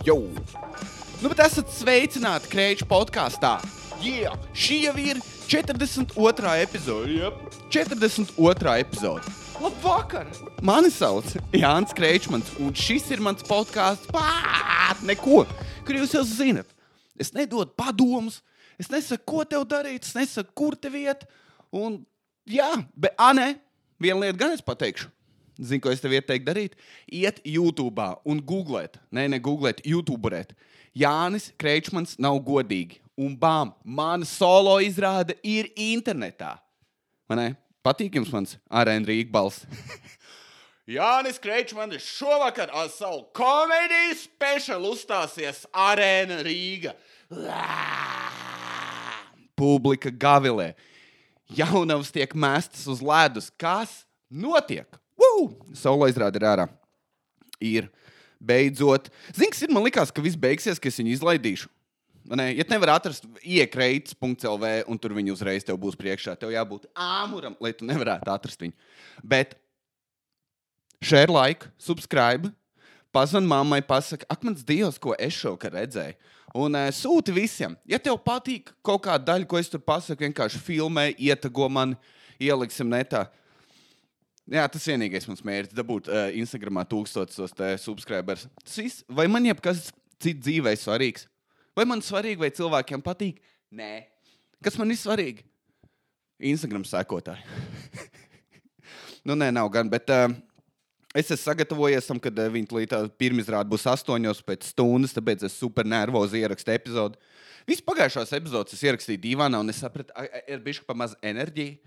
Jau! Nu, bet esat sveicināti Kreča podkāstā. Yeah! Šī jau ir 42. epizode. Yep. 42. epizode. Labvakar! Mani sauc Jānis Kreičmans, un šis ir mans podkāsts pār neko, kur jūs jau zinat. Es nedodu padomus, es nesaku, ko tev darīt, es nesaku, kur te vieta. Un, jā, bet, ah, nē, viena lieta gan es pateikšu. Zinu, ko es tev ieteiktu darīt. Iet YouTube un googlēt, nē, ne googlēt, YouTuberēt. Jānis Kreičmans nav godīgi. Un bām, mana solo izrāde ir internetā. Man ne? Patīk jums mans arēna Rīgas balss. Jānis Kreičmans šovakar ar savu komēdiju speciālu uzstāsies arēna Rīga. Publika gavilē. Jaunavas tiek mestas uz ledus. Kas notiek? Solo izrāde ir ārā. Ir beidzot. Zini, kas ir? Man liekas, ka viss beigsies, ka es viņu izlaidīšu. Ne, ja nevar atrast iekreits.lv un tur viņi uzreiz tev būs priekšā, tev jābūt āmuram, lai tu nevarētu atrast viņu. Bet share like, subscribe, pazvan mammai, pasaka, ak, mans dievs, ko es šovakar redzēju. Un uh, sūti visiem. Ja tev patīk kaut kāda daļa, ko es tur pasaku, vienkārši filmē, ietago man, ieliksim netā. Jā, tas vienīgais mans mērķis - dabūt uh, Instagramā tūkstošos subscribers. Tas viss, vai man jebkas cits dzīvē svarīgs? Vai man svarīgi, vai cilvēkiem patīk? Nē. Kas man ir svarīgi? Instagram sekotāji. nu, nē, nav gan, bet uh, es esmu sagatavojies tam, kad uh, viņa līdz pirmizrāde būs astoņos pēc stundas, tāpēc es super nervozi ierakstu epizodi. Visu pagājušās epizodes es ierakstīju divānā, un es sapratu, ka ir bijis pa maz enerģija.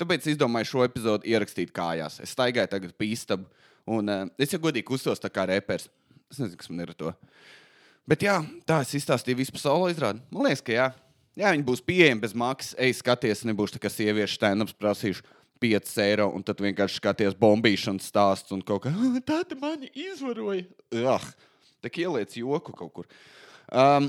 Tāpēc es izdomāju šo epizodu ierakstīt kājās. Es staigāju tagad pa istabu, un uh, es jau godīgi uztos tā kā reperis. Es nezinu, kas man ir ar to. Bet jā, tā es izstāstīju visu pasauli izrādi. Man liekas, ka jā. Jā, viņi būs pieejami bez maksas. Ej, skaties, nebūs tā kā sieviešu stand-ups prasīšu 5 eiro, un tad vienkārši skaties bombīšanas stāsts un kaut kā tāda mani izvaroja. Ah, tā kā ieliec joku kaut kur. Um,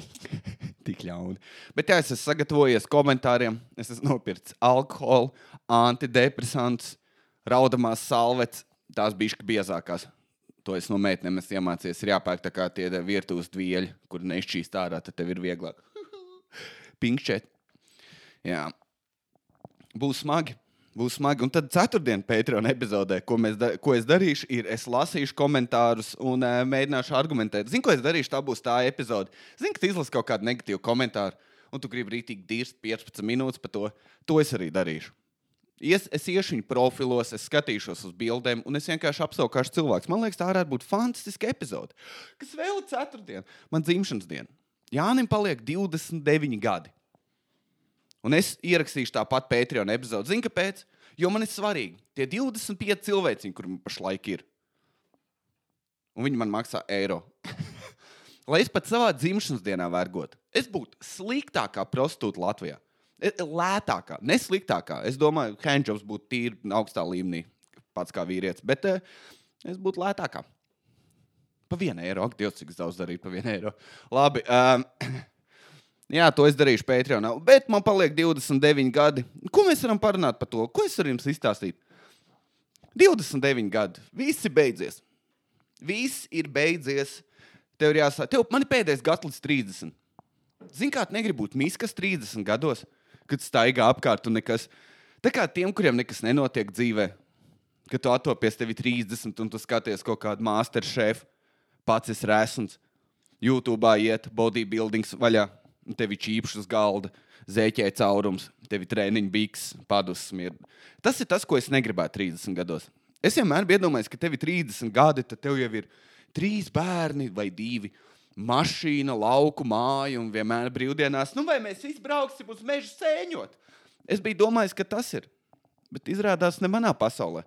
Tik ļauni. Bet jā, es esmu sagatavojies komentāriem. Es esmu nopircis alkoholu, antidepresantus, raudamās salvetes. Tās bija biezākās. To es no meitenēm esmu iemācījies. Ir jāpērk tā kā tie virtuves dvieļi, kur nešķīst ārā, tad tev ir vieglāk. Pinkšķēt. Jā. Būs smagi. Būs smagi. Un tad ceturtdienā Patreon epizodē, ko, da, ko es darīšu, ir es lasīšu komentārus un uh, mēģināšu argumentēt. Zinu, ko es darīšu, tā būs tā epizode. Zinu, ka izlasi kaut kādu negatīvu komentāru, un tu gribi rītīgi dirzt 15 minūtes par to. To es arī darīšu. Es, es iešu viņu profilos, es skatīšos uz bildēm, un es vienkārši apsaukāšu cilvēku. Man liekas, tā varētu būt fantastiska epizode. Kas vēl ir ceturtdiena? Man dzimšanas diena. Jānim paliek 29 gadi. Un es ierakstīšu tāpat Patreon epizodi. Zini, kāpēc? Jo man ir svarīgi tie 25 cilvēki, kuriem pašlaik ir. Un viņi man maksā eiro. Lai es pat savā dzimšanas dienā vergotu, es būtu sliktākā prostitūta Latvijā. E, lētākā, ne sliktākā. Es domāju, ka handjobs būtu tīri augstā līmenī, pats kā vīrietis. Bet uh, es būtu lētākā. Pa vienu eiro. Ak, Dievs, cik daudz darīt pa vienu eiro. Labi. Um, Jā, to es darīšu Patreonā. Bet man paliek 29 gadi. Ko mēs varam parunāt par to? Ko es varu jums izstāstīt? 29 gadi. Viss ir beidzies. Viss ir beidzies. Tev ir jāsaka, tev man ir pēdējais gads līdz 30. Zini, kā tu negribi būt miskas 30 gados, kad staigā apkārt un nekas. Tā kā tiem, kuriem nekas nenotiek dzīvē, kad tu atopies tevi 30 un tu skaties kaut kādu master šefu, pats esi resns, YouTube iet bodybuildings vaļā tev ir čīpšs uz galda, zēķē caurums, tev ir treniņu biks, padus smird. Tas ir tas, ko es negribētu 30 gados. Es vienmēr biju iedomājies, ka tev ir 30 gadi, tad tev jau ir trīs bērni vai divi. Mašīna, lauku māja un vienmēr brīvdienās. Nu, vai mēs visi brauksim uz mežu sēņot? Es biju domājis, ka tas ir. Bet izrādās ne manā pasaulē,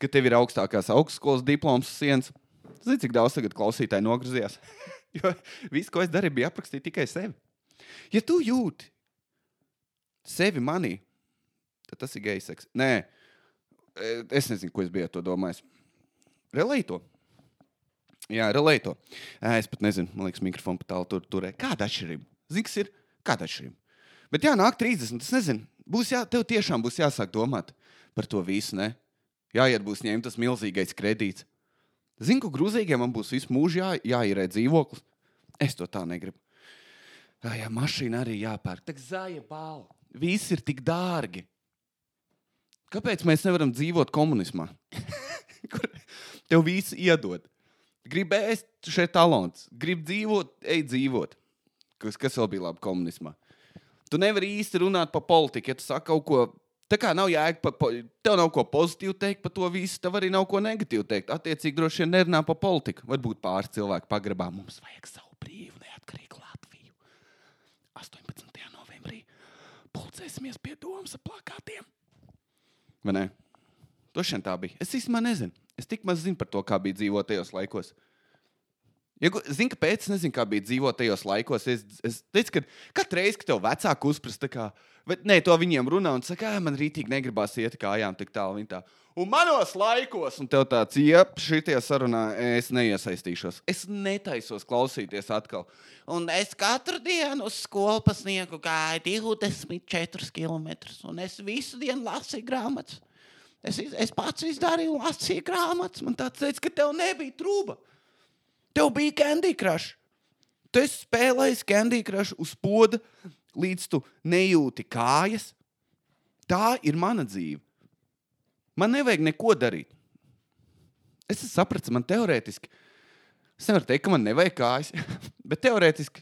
ka tev ir augstākās augstskolas diploms sienas. Zini, cik daudz tagad klausītāji nogriezījās? jo viss, ko es darīju, bija aprakstīt tikai sevi. Ja tu jūti sevi manī, tad tas ir gejs seks. Nē, e, es nezinu, ko es biju to domājis. Relēto. Jā, relēto. Es pat nezinu, man liekas, mikrofonu pat tālu tur turē. Kāda atšķirība? Zini, kas ir? Kāda atšķirība? Bet jā, nāk 30. Es nezinu, būs jā, tev tiešām būs jāsāk domāt par to visu. Ne? Jāiet būs ņemt tas milzīgais kredīts. Zinu, ka grūzīgiem man būs visu mūžu jā, jāīrē dzīvoklis. Es to tā negribu. Jā, jā mašīna arī jāpērk. Tā zāja balva. Viss ir tik dārgi. Kāpēc mēs nevaram dzīvot komunismā? Kur tev viss iedod? Gribu ēst, šeit talants. Gribu dzīvot, ej dzīvot. Kas, kas vēl bija labi komunismā? Tu nevari īsti runāt par politiku, ja tu saki kaut ko. Tā kā nav jēga, pa, pa, tev nav ko pozitīvu teikt par to visu, tev arī nav ko negatīvu teikt. Attiecīgi, droši vien nerunā par politiku. Varbūt pāris cilvēku pagrabā mums vajag savu brīvu, neatkarīgu Latviju. 18. novembrī pulcēsimies pie domas plakātiem. Vai ne? Droši vien tā bija. Es īstenībā nezinu. Es tik maz zinu par to, kā bija dzīvot tajos laikos. Ja, zinu, kāpēc es nezinu, kā bija dzīvot tajos laikos. Es, es teicu, ka katru reizi, kad tev vecāki uzprasa, kā, bet nē, to viņiem runā un saka, ka man rītīgi negribās iet kājām tik tālu. Tā. Un manos laikos, un tev tāds, ja šitie sarunā, es neiesaistīšos. Es netaisos klausīties atkal. Un es katru dienu uz skolu pasniegu gāju 24 km, un es visu dienu lasīju grāmatas. Es, es pats izdarīju, lasīju grāmatas. Man tāds teica, ka tev nebija trūka. Tev bija Candy Crush. Tu spēlēji Candy Crush uz poda, līdz tu nejūti kājas. Tā ir mana dzīve. Man nevajag neko darīt. Es sapratu, man teorētiski, es nevaru teikt, ka man nevajag kājas, bet teorētiski,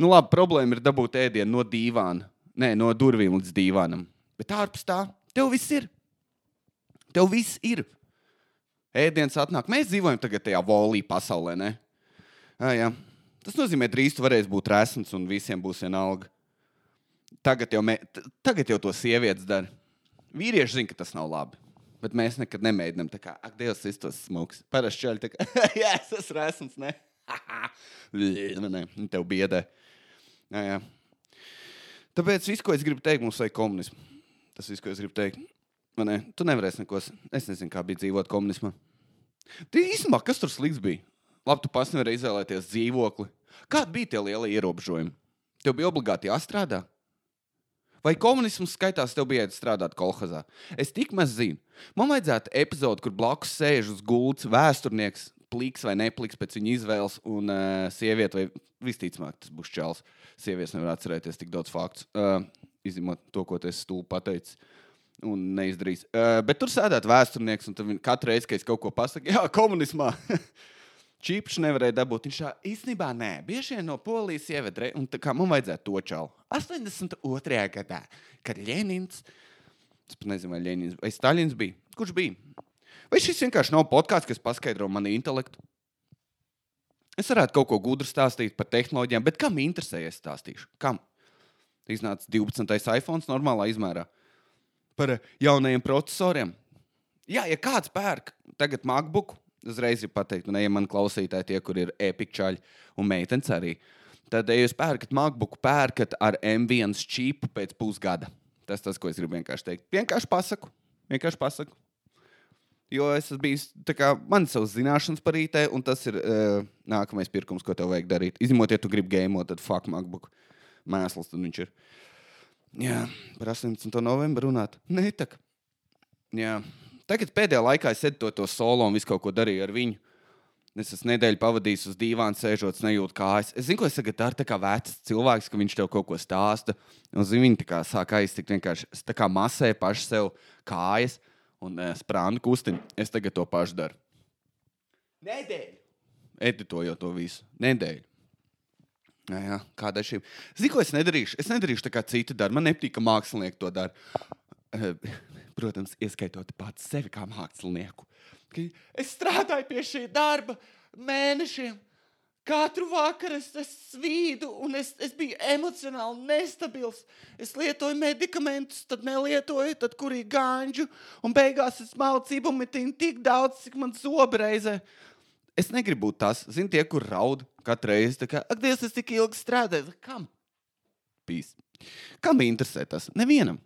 nu labi, problēma ir dabūt ēdienu no dīvāna, nē, no durvīm līdz dīvānam. Bet ārpus tā, Tev viss ir. Tev viss ir. Ēdienas atnāk. Mēs dzīvojam tagad tajā volī pasaulē. Ne? Jā, jā. Tas nozīmē, drīz tu varēsi būt resns un visiem būs vienalga. Tagad jau, mē... tagad jau to sievietes dara. Vīrieši zina, ka tas nav labi. Bet mēs nekad nemēģinām. Tā kā, ak, Dievs, tas ir smūgs. Parasti čaļi, tā kā, jā, es esmu resns. Ne? ne, tev biedē. Jā, jā. Tāpēc viss, ko es gribu teikt, mums vajag komunismu. Tas viss, ko es gribu teikt. Man ne? Tu nevarēsi neko. Es nezinu, kā bija dzīvot komunismā. Tie īstenībā, kas tur slikts bija? Labi, tu pats nevari izvēlēties dzīvokli. Kādi bija tie lielie ierobežojumi? Tev bija obligāti jāstrādā. Vai komunisms skaitās, tev bija jāstrādāt kolhazā? Es tik maz zinu. Man vajadzētu epizodi, kur blakus sēž uz gultas vēsturnieks, pliks vai nepliks pēc viņa izvēles, un uh, sieviete, vai visticamāk, tas būs čels. Sievietes nevar atcerēties tik daudz faktu. Uh, izņemot to, ko es stūlu pateicu. Un neizdarīs. Uh, bet tur sēdēt vēsturnieks, un katru reizi, kad es kaut ko pasaku, jā, komunismā. Čīpšu nevarēja dabūt. Viņš tā īstenībā nē, bieži vien no polijas ievedrē, un tā kā man vajadzētu to čalu. 82. gadā, kad Lenins, es pat nezinu, vai Lenins vai Stalins bija. Kurš bija? Vai šis vienkārši nav podkāsts, kas paskaidro manu intelektu? Es varētu kaut ko gudru stāstīt par tehnoloģijām, bet kam interesē, ja es stāstīšu? Kam? Iznāca 12. iPhone normālā izmērā par jaunajiem procesoriem. Jā, ja kāds pērk tagad MacBook, uzreiz ir pateikt, un ja man klausītāji tie, kur ir epikčāļi un meitenes arī, tad, ja jūs pērkat MacBook, pērkat ar M1 čipu pēc pusgada. Tas tas, ko es gribu vienkārši teikt. Vienkārši pasaku. Vienkārši pasaku. Jo es esmu bijis, kā, man ir savas zināšanas par IT, un tas ir uh, nākamais pirkums, ko tev vajag darīt. Izņemot, ja tu gribi gēmot, tad fuck MacBook. Mēsls tad viņš ir. Jā, par 18. novembri runāt. Nē, tā. Jā. Tagad pēdējā laikā es sēdu to, to solo un visu kaut ko darīju ar viņu. Es esmu nedēļu pavadījis uz dīvāna, sēžot, nejūtu kājas. Es zinu, ko es tagad daru, kā vecs cilvēks, ka viņš tev kaut ko stāsta. Un viņi tā kā sāk aiztikt vienkārši. Es tā kā masēju pašu sev kājas un uh, sprānu kustinu. Es tagad to pašu daru. Nedēļu. Editējot to visu. Nedēļu. Jā, jā, kāda ir šī? Zinu, ko es nedarīšu. Es nedarīšu tā, kā citi dara. Man nepatīk, ka mākslinieki to dara. Protams, ieskaitot pats sevi kā mākslinieku. Es strādāju pie šī darba mēnešiem. Katru vakaru es, es svīdu, un es, es biju emocionāli nestabils. Es lietoju medikamentus, tad nelietoju, tad kurī gāņģu, un beigās es mācību metinu tik daudz, cik man zobraizē. Es negribu būt tas, zinu, tie, kur raud katru reizi. Kā, Ak, Dievs, es tik ilgi strādāju. Kam? Pīs. Kam interesē tas? Nevienam.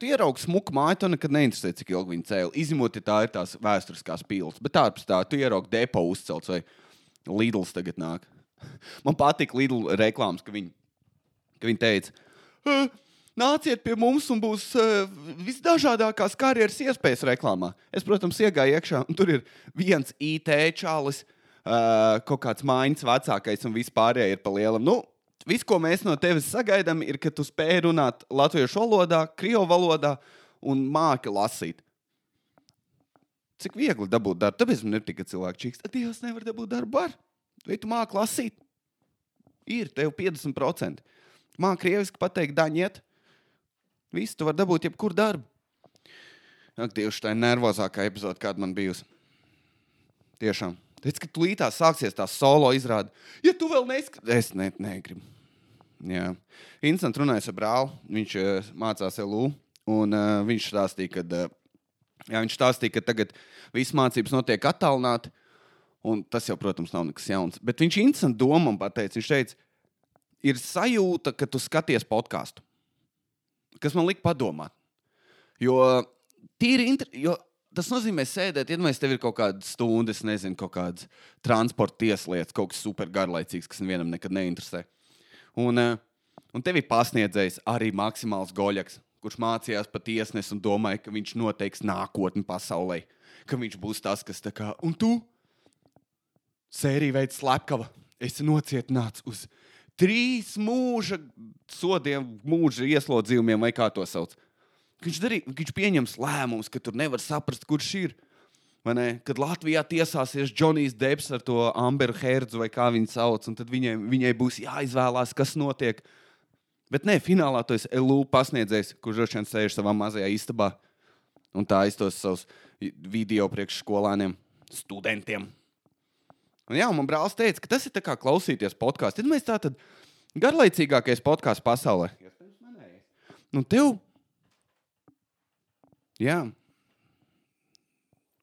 Tu ieraugi smuku māju, tu nekad neinteresē, cik ilgi viņi cēlīja. Izņemot, ja tā ir tās vēsturiskās pīles. Bet ārpus tā, tu ieraugi depo uzcelts vai Lidls tagad nāk. Man patīk Lidl reklāmas, ka viņi, ka viņi teica, nāciet pie mums un būs uh, visdažādākās karjeras iespējas reklāmā. Es, protams, iegāju iekšā, un tur ir viens IT čalis, uh, kaut kāds mājiņas vecākais, un vispārējie ir pa lielam. Nu, Viss, ko mēs no tevis sagaidām, ir, ka tu spēj runāt latviešu valodā, krievu valodā un māki lasīt. Cik viegli dabūt darbu, tāpēc man ir tikai cilvēki čīkst. Dievs nevar dabūt darbu. Var. Vai tu māki lasīt? Ir tev 50%. Māki krieviski pateikt, daņiet. Viss, tu vari dabūt jebkuru darbu. Ak, Dievs, tā ir nervozākā epizode, kāda man bijusi. Tiešām. Teic, ka tūlīt sāksies tā solo izrāde. Ja tu vēl neskaties, es ne, negribu. Jā. Incents runāja ar brāli. Viņš uh, mācās LU. Un uh, viņš stāstīja, ka, uh, jā, viņš stāstīja, ka tagad viss mācības notiek attālināti. Un tas jau, protams, nav nekas jauns. Bet viņš interesanti domām pateica. Viņš teica, ir sajūta, ka tu skaties podkāstu. Kas man lika padomāt. Jo tīri interesanti tas nozīmē sēdēt, iedomājieties, tev ir kaut kāda stunda, es nezinu, kaut kādas transporta tieslietas, kaut kas super garlaicīgs, kas vienam nekad neinteresē. Un, eh, un tev ir pasniedzējis arī maksimāls goļaks, kurš mācījās par tiesnesi un domāja, ka viņš noteiks nākotni pasaulē, ka viņš būs tas, kas tā kā, un tu, sērija veids slepkava, esi nocietināts uz trīs mūža sodiem, mūža ieslodzījumiem, vai kā to sauc. Viņš, darī, viņš pieņems lēmumus, ka tur nevar saprast, kurš ir. Kad Latvijā tiesāsies Džonijs Deps ar to Amberu Herdzu vai kā viņu sauc, tad viņai, viņai būs jāizvēlās, kas notiek. Bet nē, finālā tas ir LU pasniedzējs, kurš droši vien sēž savā mazajā istabā un tā aiztos savus video priekš skolāniem, studentiem. Un jā, man brālis teica, ka tas ir kā klausīties podkāstu. Tad mēs tā tad garlaicīgākais podkāsts pasaulē. Nu, tev Jā.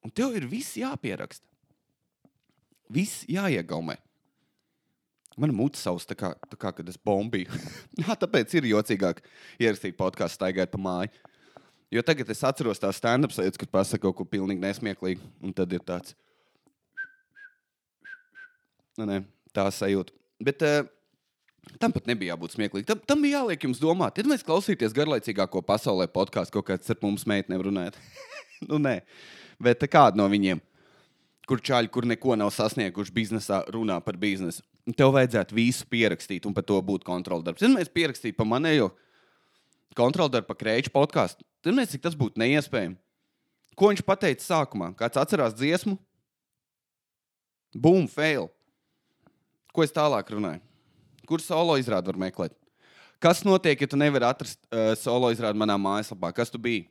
Un tev ir viss jāpieraksta. Viss jāiegaumē. Man mutes savs, tā kā, tā kā kad es bombīju. Jā, tāpēc ir jocīgāk ierakstīt podkāstu, staigāt pa māju. Jo tagad es atceros tās stand-up lietas, kad pasakā kaut ko pilnīgi nesmieklīgu. Un tad ir tāds - nu, ne, tā sajūta. Bet uh, Tam pat nebija jābūt smieklīgam. Tam, tam bija jāliek jums domāt. Ja mēs klausīties garlaicīgāko pasaulē podkāstu, kaut kāds ar mums meitnēm runājot. nu, nē, bet kāda no viņiem, kur čāļi, kur neko nav sasnieguši biznesā, runā par biznesu. Tev vajadzētu visu pierakstīt un par to būt kontroldarbs. Ja mēs pierakstītu pa manējo kontroldarbu, pa krēču podkāstu, tad mēs cik tas būtu neiespējami. Ko viņš pateica sākumā? Kāds atcerās dziesmu? Boom, fail. Ko es tālāk runāju? Kur solo izrādi var meklēt? Kas notiek, ja tu nevari atrast uh, solo izrādi manā mājaslapā? Kas tu biji?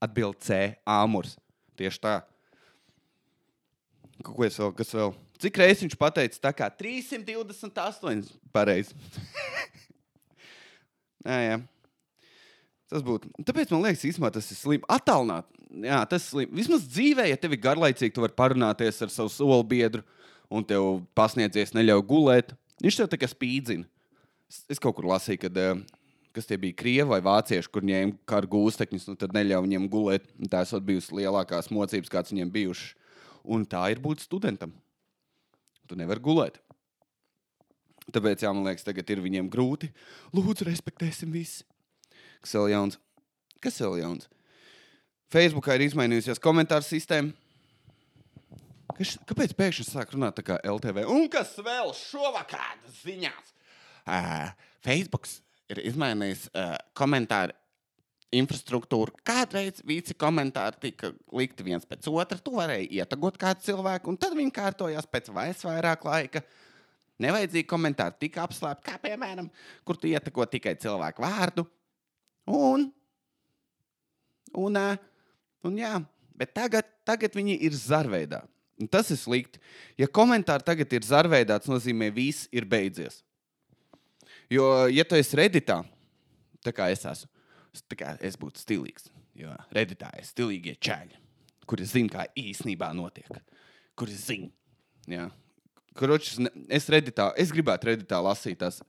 Atbild C, āmurs. Tieši tā. Ko es vēl? Kas vēl? Cik reizes viņš pateica, tā kā 328 pareizi. jā, jā. Tas būtu. Tāpēc man liekas, īstenībā tas ir slikti. Atālināt, jā, tas ir slikti. Vismaz dzīvē, ja tev ir garlaicīgi, tu vari parunāties ar savu soli biedru, un tev pasniedzies neļauj gulēt. Viņš tev tā kā spīdzina. Es kaut kur lasīju, kad, eh, kas tie bija krievi vai vācieši, kur ņēma kā gūstekņus, un tad neļāva viņiem gulēt. Tā esot bijusi lielākās mocības, kāds viņiem bijušas. Un tā ir būt studentam. Tu nevari gulēt. Tāpēc, jā, man liekas, tagad ir viņiem grūti. Lūdzu, respektēsim visi. Kas vēl jauns? Kas vēl jauns? Facebookā ir izmainījusies komentāru sistēma. Kas, kāpēc pēkšņi sāk runāt tā kā LTV? Un kas vēl šovakar ziņās? Uh, Facebook ir izmainījis uh, komentāru infrastruktūru. Kādreiz visi komentāri tika likti viens pēc otra. Tu varēji ietagot kādu cilvēku, un tad viņi kārtojās pēc vairāk laika. Nevajadzīgi komentāri tika apslēpti, kā piemēram, kur tu ietako tikai cilvēku vārdu. Un, un, uh, un jā, bet tagad, tagad viņi ir zarveidā. Un tas ir slikti. Ja komentāri tagad ir zarveidā, tas nozīmē, ka viss ir beidzies. Jo, ja tu esi redītā, tā kā es esmu, kā es būtu stilīgs. Jo redītā ir stilīgie čēļi, kuri zina, kā īstenībā notiek. Kuri zina. Ja. Kročs, es, reditā, es gribētu redītā lasīt tās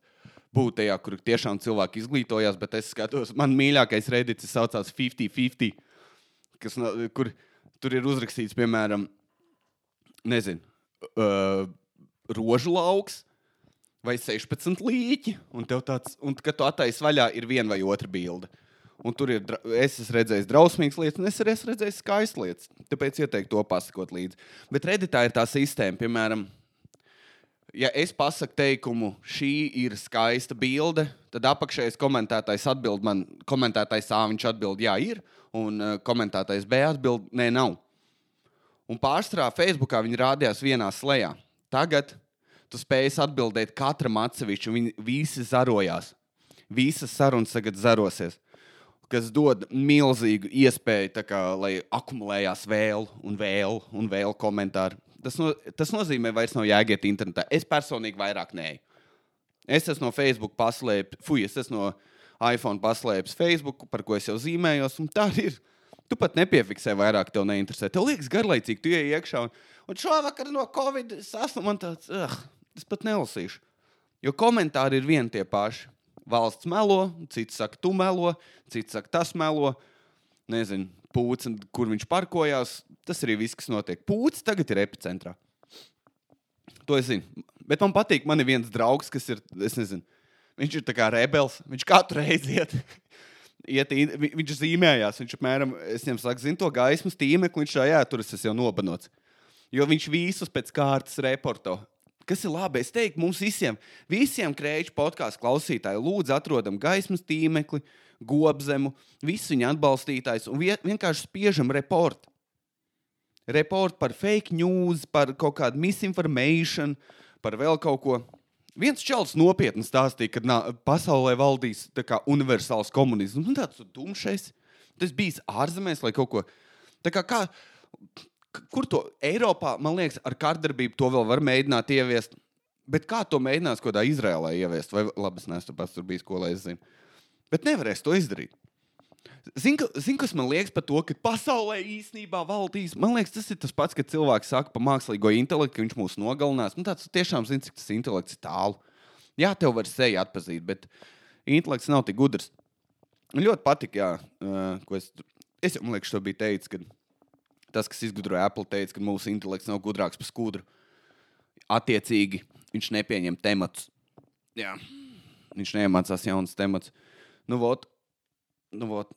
būt tajā, kur tiešām cilvēki izglītojās, bet es skatos, man mīļākais redīts saucās 50-50, kas, kur tur ir uzrakstīts, piemēram, nezinu, uh, rožu lauks. vai 16 līķi, un tāds, un kad tu attaisi vaļā, ir viena vai otra bilde. Un tur ir, es esmu redzējis drausmīgas lietas, un es arī esmu redzējis skaistas lietas. Tāpēc ieteiktu to pasakot līdzi. Bet redītā ir tā sistēma, piemēram, ja es pasaku teikumu, šī ir skaista bilde, tad apakšējais komentētājs atbild man, komentētājs A, viņš atbild, jā, ir, un komentētājs B atbild, nē, nav. Un pārstrā Facebookā viņi rādījās vienā slēgā. Tagad tu spēj atbildēt katram atsevišķi, un viņi visi zarojās. Visas sarunas tagad zarosies, kas dod milzīgu iespēju, kā, lai akumulējās vēl un vēl un vēl komentāri. Tas, no, tas nozīmē, ka vairs nav jāiet internetā. Es personīgi vairāk nē. Es esmu no Facebook paslēpis, fuj, es esmu no iPhone paslēpis Facebook, par ko es jau zīmējos, un tā ir. Tu pat nepiefiksē vairāk, tev neinteresē. Tev liekas garlaicīgi, tu ienāc iekšā. Un, un šovakar no Covid esmu man tāds, uh, es pat nelasīšu. Jo komentāri ir vieni tie paši. Valsts melo, cits saka, tu melo, cits saka, tas melo. Nezinu, pūcis, kur viņš parkojās. Tas arī viss, kas notiek. Pūcis tagad ir epicentrā. To es zinu. Bet man patīk, man ir viens draugs, kas ir, es nezinu, viņš ir tā kā rebels. Viņš katru reizi iet. Iet, viņš zīmējās, viņš apmēram, es viņam saku, zinu to gaismas tīmekli, viņš šajā tur es jau nobanots. Jo viņš visus pēc kārtas reporto. Kas ir labi? Es teiktu, mums visiem, visiem krēču podkāstu klausītājiem, lūdzu, atrodam gaismas tīmekli, gobzemu, visu viņa atbalstītājus un vie- vienkārši spiežam reportu. Reportu par fake news, par kaut kādu misinformation, par vēl kaut ko. Viens čels nopietni stāstīja, ka nā, pasaulē valdīs kā universāls komunisms. Nu, tāds tumšais. Tas bija ārzemēs, lai kaut ko. Kā, kā, kur to Eiropā, man liekas, ar kārdarbību to vēl var mēģināt ieviest. Bet kā to mēģinās kaut kādā Izrēlā ieviest? Vai labi, es neesmu pats tur bijis, ko lai es zinu. Bet nevarēs to izdarīt. Zini, zini, kas man liekas par to, ka pasaulē īstenībā valdīs? Man liekas, tas ir tas pats, kad cilvēks saka par mākslīgo intelektu, ka viņš mūs nogalinās. Nu, tāds tiešām zina, cik tas intelekts ir tālu. Jā, tev var seju atpazīt, bet intelekts nav tik gudrs. Man ļoti patīk, ko es, es jau, man liekas, to biju teicis, ka tas, kas izgudroja Apple, teica, ka mūsu intelekts nav gudrāks par skudru. Attiecīgi, viņš nepieņem tematus. Jā. Viņš neiemācās jaunas tematus. Nu, vot, nu, vot.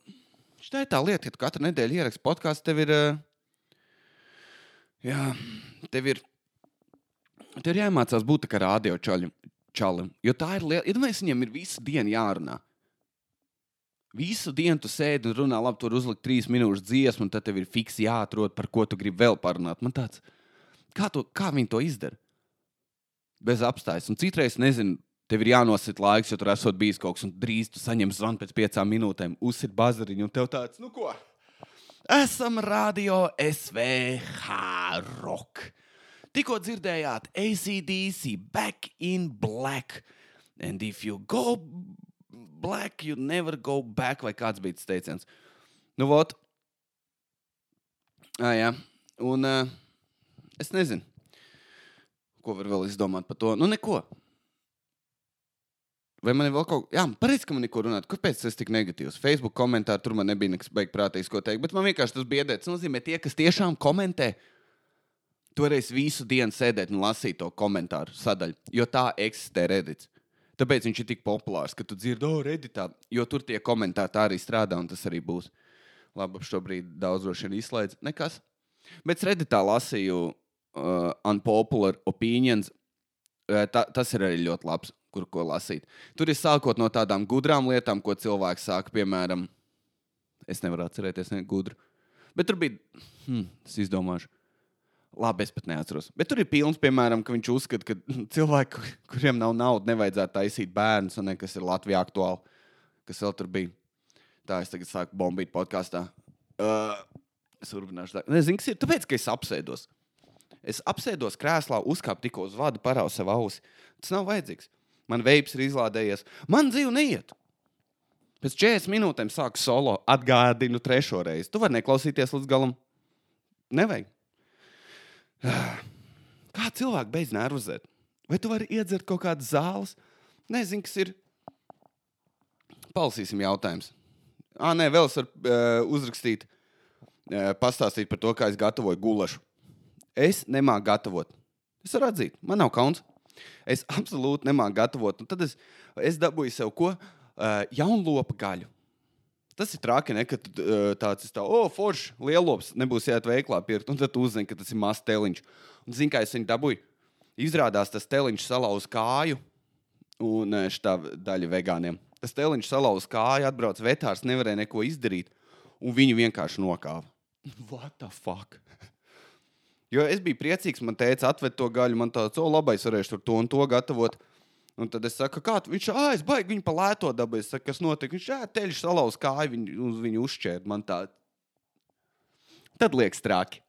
Tā ir tā lieta, ka katru nedēļu ieraksti podkāstu. Tev ir. ā, Jā, tev ir. Tev ir jāmācās būt kā radio čaļam. čalim. Jo tā ir lieta, ja viņam ir visu dienu jārunā. Visu dienu tu sēdi un runā, labi, tur uzlikt trīs minūtes dziesmu, un tad tev ir fiksi jāatrod, par ko tu gribi vēl parunāt. Man tāds, kā, to, kā viņi to izdara? Bez apstājas. Un citreiz, nezinu, tev ir jānosit laiks, jo tur esot bijis kaut kas, un drīz tu saņem zvanu pēc piecām minūtēm, uzsit bazariņu, un tev tāds, nu ko? Esam radio SVH rock. Tikko dzirdējāt ACDC back in black. And if you go black, you never go back, vai kāds bija tas teiciens. Nu, vot. Ah, jā. Un uh, es nezinu, ko var vēl izdomāt par to. Nu, neko. Vai man ir vēl kaut kas, jā, pareizi, ka man neko runāt. Kāpēc tas tik negatīvs? Facebook komentāri tur man nebija nekas beigas prātīgs, ko teikt. Bet man vienkārši tas biedē. Tas nozīmē, tie, kas tiešām komentē, varēsi visu dienu sēdēt un lasīt to komentāru sadaļu, jo tā eksistē Reddits. Tāpēc viņš ir tik populārs, ka tu dzirdi, oh, Redditā, jo tur tie komentāri arī strādā, un tas arī būs. Labi, ap šobrīd daudz droši vien izslēdz. Nekas. Bet es Redditā lasīju uh, unpopular opinions. Uh, ta, tas ir arī ļoti labs, kur ko lasīt. Tur ir sākot no tādām gudrām lietām, ko cilvēks saka, piemēram, es nevaru atcerēties, ne gudru. Bet tur bija, hmm, es izdomāšu. Labi, es pat neatceros. Bet tur ir pilns, piemēram, ka viņš uzskata, ka cilvēki, kuriem nav naudas, nevajadzētu taisīt bērnus, un ne, kas ir Latvijā aktuāli, kas vēl tur bija. Tā es tagad sāku bombīt podkāstā. Uh, es turpināšu tā. Nezinu, kas ir. Tāpēc, ka es apsēdos. Es apsēdos krēslā, uzkāpu tikko uz vadu, paraugu sev ausi. Tas nav vajadzīgs. Man veips ir izlādējies. Man dzīve neiet. Pēc 40 minūtēm sāku solo. Atgādinu trešo reizi. Tu vari neklausīties līdz galam. Nevajag. Kā cilvēki beidz nervozēt? Vai tu vari iedzert kaut kādas zāles? Nezinu, kas ir. Palasīsim jautājumus. Ah, nē, vēl es varu uh, uzrakstīt, uh, pastāstīt par to, kā es gatavoju gulašu. Es nemāku gatavot. Es varu atzīt, man nav kauns. Es absolūti nemāku gatavot. Un tad es, es dabūju sev ko uh, jaunlopu gaļu. Tas ir traki, ne, ka tu, uh, tāds ir tā, oh, forši, lielops, nebūs jāiet veiklā pirkt, un tad tu uzzini, ka tas ir mazs teliņš. Un zini, kā es viņu dabūju? Izrādās, tas teliņš salauz kāju, un šī daļa vegāniem. Tas teliņš salauz kāju, atbrauc vetārs, nevarēja neko izdarīt, un viņu vienkārši nokāva. What the fuck? Jo es biju priecīgs, man teica, atved to gaļu, man tāds, o, labi, es varēšu tur to un to gatavot. Un tad es saku, kā viņš, ah, es baigi viņu pa lēto dabu. Es saku, kas notika? Viņš, jā, teļš salauz kāju, viņu, uz viņu uzšķērt. Man tā. Tad liekas traki.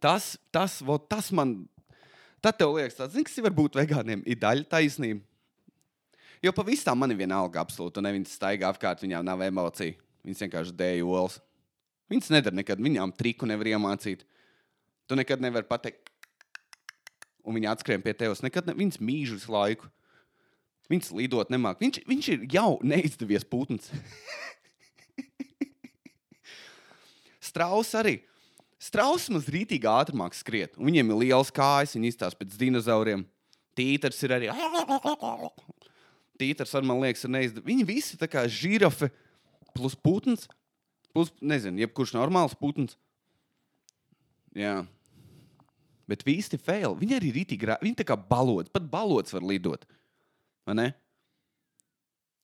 Tas, tas, vo, tas man, tad tev liekas, tāds, zini, kas var būt vegāniem, ir daļa taisnība. Jo pa visām man ir vienalga absolūti, un viņas staigā apkārt, viņām nav emociju. Viņas vienkārši dēļ olas. Viņas nedara nekad, viņām triku nevar iemācīt. Tu nekad nevari pateikt, un viņi atskrien pie tevis. Nekad ne, viņas mīž visu laiku. Viņas lidot nemāk. Viņš, viņš ir jau neizdevies putns. Strauss arī. Strauss maz rītīgi ātrāk skriet. Viņiem ir liels kājas, viņi izstāsta pēc dinozauriem. Tītars ir arī. Tītars ar man liekas, ir neizdevies. Viņi visi tā kā žirafe plus putns. Plus, nezinu, jebkurš normāls putns. Jā. Bet īsti fail. Viņi arī ir rītīgi. Viņi tā kā balots. Pat balots var lidot. Vai ne?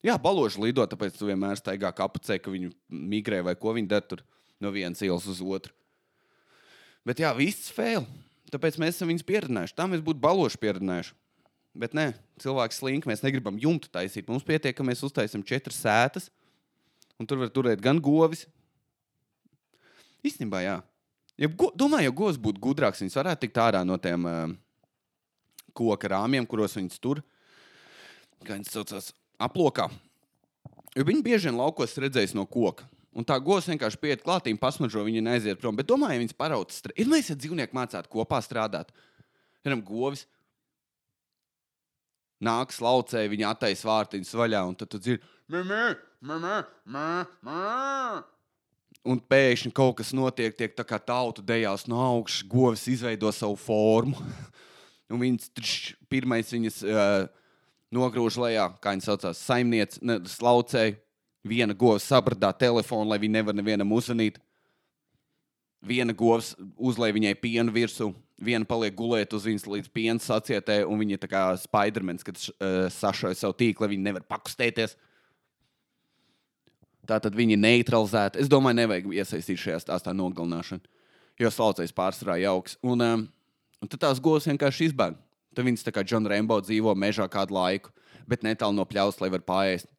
Jā, baloži lido, tāpēc tu vienmēr staigā kapucē, ka viņi migrē vai ko viņi dara tur no vienas ielas uz otru. Bet jā, viss fail. Tāpēc mēs esam viņus pieredzējuši. Tā mēs būtu baloši pieredzējuši. Bet nē, cilvēks slink, mēs negribam jumtu taisīt. Mums pietiek, ka mēs uztaisām četras sētas, un tur var turēt gan govis. Īstenībā, jā. Ja, domāju, ja govs būtu gudrāks, viņas varētu tikt ārā no tiem uh, koka rāmjiem, kuros viņas tur. Saucās? Aplokā. Jo viņi bieži vien laukos redzēs no koka. Un tā govs vienkārši pieiet klāt, viņa pasmažo, viņa neaiziet prom. Bet domāju, ja viņas paraudzes strādāt. Ir mēs, ja dzīvnieki mācītu kopā strādāt. Piemēram, govis nāk slaucē, viņa attaisno vārtiņus vaļā, un tad tu dzirdi, mamā, mamā, mamā. Un pēkšņi kaut kas notiek, tiek tā kā tautu dejās no augšas, govs izveido savu formu. un viņas trš, pirmais viņas uh, nogrūž lejā, kā viņas saucās, saimniece, slaucēja. Viena govs sabradā telefonu, lai viņa nevar nevienam uzzvanīt. Viena govs uzlēja viņai pienu virsū, viena paliek gulēt uz viņas līdz piena sacietē, un viņa ir kā Spidermans, kad uh, sašauja savu tīklu, viņa nevar pakustēties. Tā tad viņi neutralizēti. Es domāju, nevajag iesaistīt šajā stāstā nogalināšanu, jo slaucējs pārsvarā jauks. Un, um, un tad tās govs vienkārši izbēg. Tad viņas tā kā Džona Rembo dzīvo mežā kādu laiku, bet netālu no pļaus, lai var pāriest.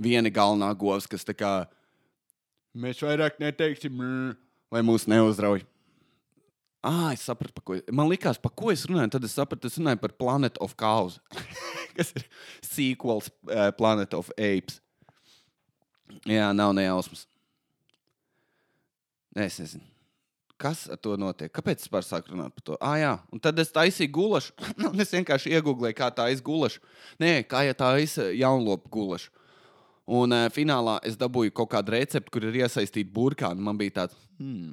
Viena galvenā govs, kas tā kā mēs vairāk neteiksim, lai mūs neuzrauj. Ah, es sapratu, par ko. Man liekas, par ko es runāju. Tad es sapratu, es runāju par Planet of Cows, kas ir sequels uh, Planet of Apes. Jā, nav nejausmas. Es nezinu. Kas ar to notiek? Kāpēc es sāku runāt par to? Ah, jā, un tad es taisīju gulašu. es vienkārši iegūlēju, kā tā ir gulaša. Nē, kā ja tā ir jaunlopu gulaša. Un uh, finālā es dabūju kaut kādu recepti, kur ir iesaistīta burkāna. Man bija tāds, hmm,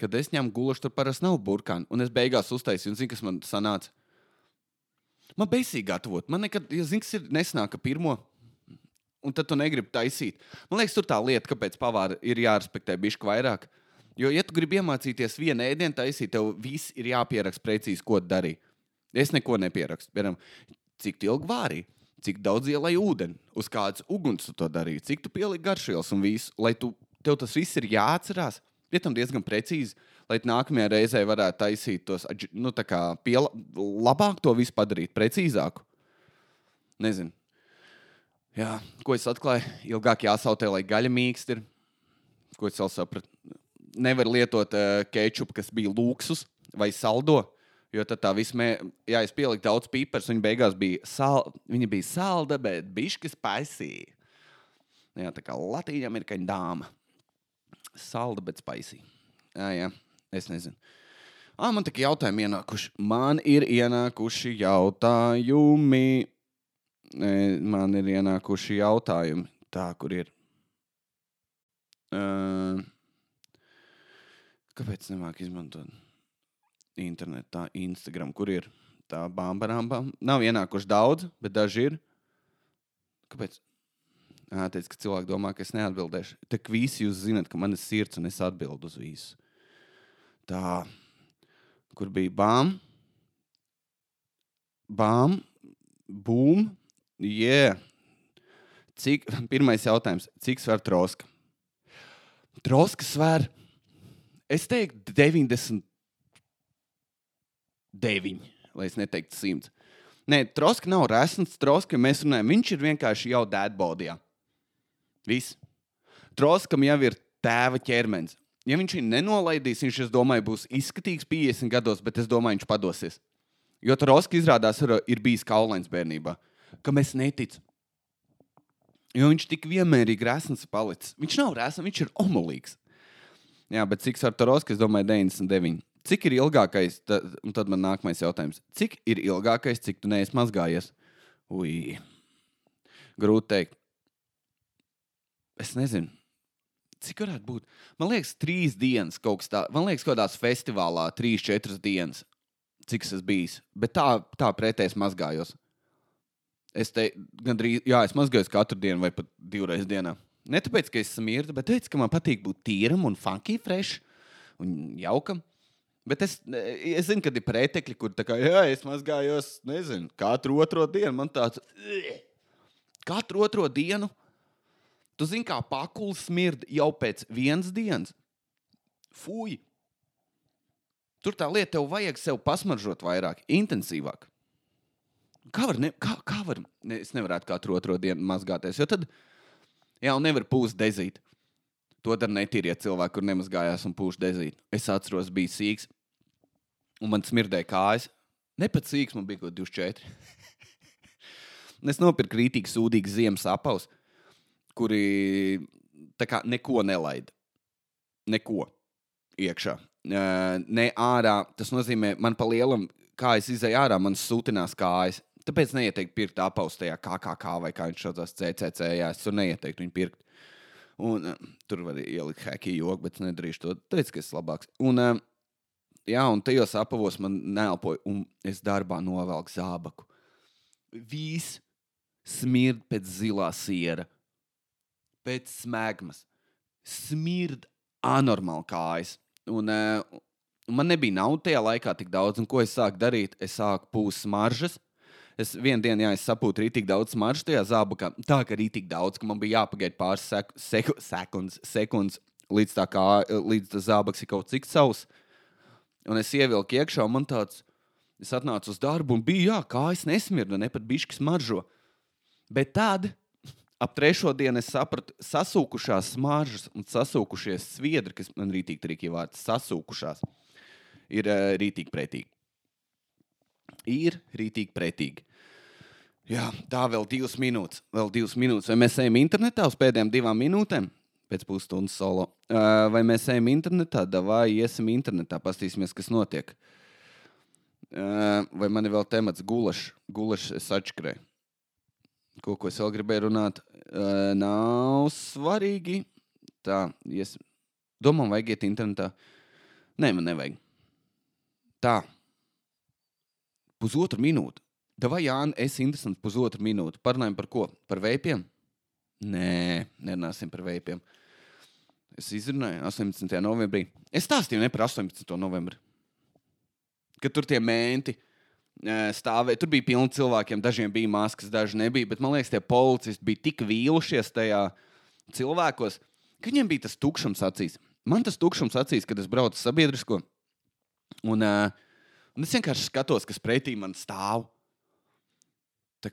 kad es ņemu gulašu, tur parasti nav burkāna. Un es beigās uztaisīju, un zinu, kas man sanāca. Man beigās gatavot. Man nekad, ja zinu, kas ir nesnāka pirmo un tad tu negribi taisīt. Man liekas, tur tā lieta, kāpēc pavāri ir jārespektē bišķi vairāk. Jo, ja tu gribi iemācīties vienu ēdienu taisīt, tev viss ir jāpieraksta precīzi, ko darīt. Es neko nepierakstu. Piemēram, cik ilgi vārīji, cik daudz ielai ūdeni, uz kādas uguns tu to darīji, cik tu pieliki garšvielas un visu, lai tu, tev tas viss ir jāatcerās. Ir tam diezgan precīzi, lai nākamajā reizē varētu taisīt tos, nu, tā kā piela, labāk to visu padarīt, precīzāku. Nezinu. Jā, ko es atklāju? Ilgāk jāsautē, lai gaļa mīksta. Ko es vēl sapratu? Nevar lietot uh, kečupu, kas bija luksus vai saldo. Jo tad tā vismē, jā, es pieliku daudz pīpers, viņa beigās bija, sal, viņa bija salda, bet bišķi spaisīja. Jā, tā kā Latvijas amerikāņu dāma. Salda, bet spaisīja. Jā, jā, es nezinu. Ah, man tikai jautājumi ienākuši. Man ir ienākuši jautājumi man ir ienākuši jautājumi, tā kur ir. Uh, kāpēc nemāk izmantot internetā, Instagram, kur ir Tā bambaramba. Nav ienākuši daudz, bet daži ir. Kāpēc? Jā, teica, ka cilvēki domā, ka es neatbildēšu. Tā kā visi jūs zinat, ka man ir sirds un es atbildu uz visu. Tā, kur bija bām, bām, bum. Yeah. Cik, pirmais jautājums, cik sver troska? Troska sver, es teiktu, 99, lai es neteiktu 100. Nē, troska nav resns, troska, mēs runājam, viņš ir vienkārši jau dēdbodijā. Viss. Troskam jau ir tēva ķermenis. Ja viņš viņu nenolaidīs, viņš, es domāju, būs izskatīgs 50 gados, bet es domāju, viņš padosies. Jo Troska izrādās ir, ir bijis kaulains bērnībā, kam es neticu. Jo viņš tik vienmērīgi resns palicis. Viņš nav resns, viņš ir omulīgs. Jā, bet cik ar Troska, es domāju, 99. Cik ir ilgākais, tad, un tad man nākamais jautājums. Cik ir ilgākais, cik tu neesi mazgājies? Ui, grūti teikt. Es nezinu. Cik varētu būt? Man liekas, trīs dienas kaut kas tāds. Man liekas, kaut kādās festivālā, trīs, četras dienas, cik esmu bijis. Bet tā, tā pretēji mazgājos. Es te gandrīz, jā, es mazgājos katru dienu vai pat divreiz dienā. Ne tāpēc, ka es esmu mīļš, bet tāpēc, ka man patīk būt tīram un funky, fresh un jaukam. Bet es, es zinu, ka ir pretekļi, kur tā kā, jā, es mazgājos, nezinu, katru otro dienu. Man tāds - katru otro dienu. Tu zini, kā pakulis smird jau pēc vienas dienas. Fui! Tur tā lieta, tev vajag sev pasmaržot vairāk, intensīvāk. Kā var, ne, kā, kā var ne, es nevarētu katru otro dienu mazgāties, jo tad jau nevar pūst dezīt. To dara netīrie cilvēki, kur nemazgājās un pūš dezīt. Es atceros, bija sīgs, un man smirdēja kājas. Ne pat sīgs, man bija kaut 24. es nopirku rītīgi sūdīgu ziemas apaus, kuri kā, neko nelaida. Neko iekšā. Ne ārā. Tas nozīmē, man pa lielam, kā es izēju ārā, man sūtinās kājas. Tāpēc neieteiktu pirkt apaustajā KKK vai kā viņš saucās CCC. Jā, es tur neieteiktu viņu pirkt. Un, uh, tur var ielikt hacki joku, bet nedarīšu to. Tāpēc, ka es esmu labāks. Un, uh, jā, un tajos apavos man neelpoja, un es darbā novelku zābaku. Viss smird pēc zilā siera, pēc smēgmas. Smird anormāli kājas. Un, uh, man nebija naudas tajā laikā tik daudz, un ko es sāku darīt? Es sāku pūst smaržas Es vienā dienā, jā, es sapūtu rītīgi daudz smaržu tajā zābakā. Tā kā rītīgi daudz, ka man bija jāpagaida pāris sek seku sekundes, sekundes, līdz tā kā līdz tas zābaks ir kaut cik savs. Un es ievilku iekšā, un man tāds, es atnācu uz darbu, un bija, jā, kā es nesmirdu, ne pat bišķi smaržo. Bet tad, ap trešo dienu, es sapratu, sasūkušās smaržas un sasūkušies sviedri, kas man rītīgi trīkī vārds sasūkušās, ir uh, rītīgi pretīgi ir rītīgi pretīgi. Jā, tā vēl divas minūtes. Vēl divas minūtes. Vai mēs ejam internetā uz pēdējām divām minūtēm? Pēc pusstundas solo. Vai mēs ejam internetā, vai iesim internetā, paskatīsimies, kas notiek. Vai man ir vēl temats gulašs, gulašs atšķirēju. Ko, ko es vēl gribēju runāt? Nav svarīgi. Tā, iesim. Domām, vajag iet internetā. Nē, man nevajag. Tā, pusotru minūti. Vai Jānis, es interesants pusotru minūti. Parunājam par ko? Par veipiem? Nē, nerunāsim par veipiem. Es izrunāju 18. novembrī. Es stāstīju ne par 18. novembri. Kad tur tie menti stāvēja, tur bija pilni cilvēkiem. Dažiem bija maskas, daži nebija. Bet man liekas, tie policisti bija tik vīlušies tajā cilvēkos, ka viņiem bija tas tukšums acīs. Man tas tukšums acīs, kad es braucu sabiedrisko. Un, uh, Un es vienkārši skatos, kas pretī man stāv. Tā,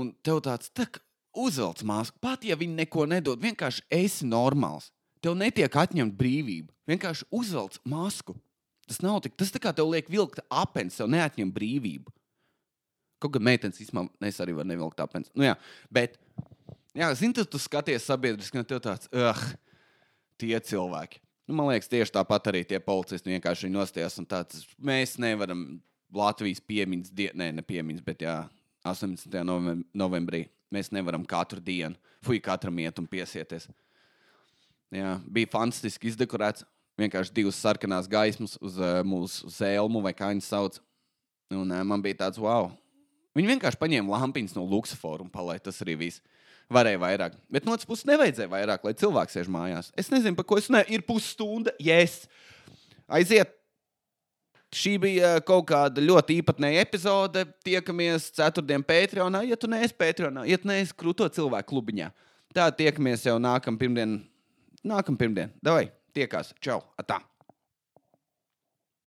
un tev tāds tā, uzvelc māsku, pat ja viņi neko nedod, vienkārši esi normāls. Tev netiek atņemta brīvība. Vienkārši uzvelc masku. Tas nav tik, tas tā kā tev liek vilkt apelsīnu, tev neatņem brīvību. Kaut gan meitenes īstenībā es arī varu nevilkt apelsīnu. Nu, jā, bet, jā, zini, tu skaties sabiedriski, un tev tāds, ah, tie cilvēki. Nu, man liekas, tieši tāpat arī tie policisti vienkārši nostājās. Tāds, mēs nevaram Latvijas piemiņas dienu, ne, ne piemiņas, bet jā, 18. novembrī mēs nevaram katru dienu, fuj, katram iet un piesieties. Jā, bija fantastiski izdekorēts. Vienkārši divas sarkanās gaismas uz uh, mūsu zēlmu, vai kā viņas sauc. Un uh, man bija tāds, wow. Viņi vienkārši paņēma lampiņas no Luksafora un palaida tas arī viss. Varēja vairāk. Bet no otras puses, nevajadzēja vairāk, lai cilvēks sēž mājās. Es nezinu, par ko es runāju. Ir pusstunda, yes. Aiziet. Šī bija kaut kāda ļoti īpatnēja epizode. Tiekamies ceturtdien Patreonā. Ja tu neesi Patreonā, ja tu neesi krūto cilvēku klubiņā, tā tiekamies jau nākamā pirmdiena. Nākamā pirmdiena. Davai, tiekās. Čau! Atā!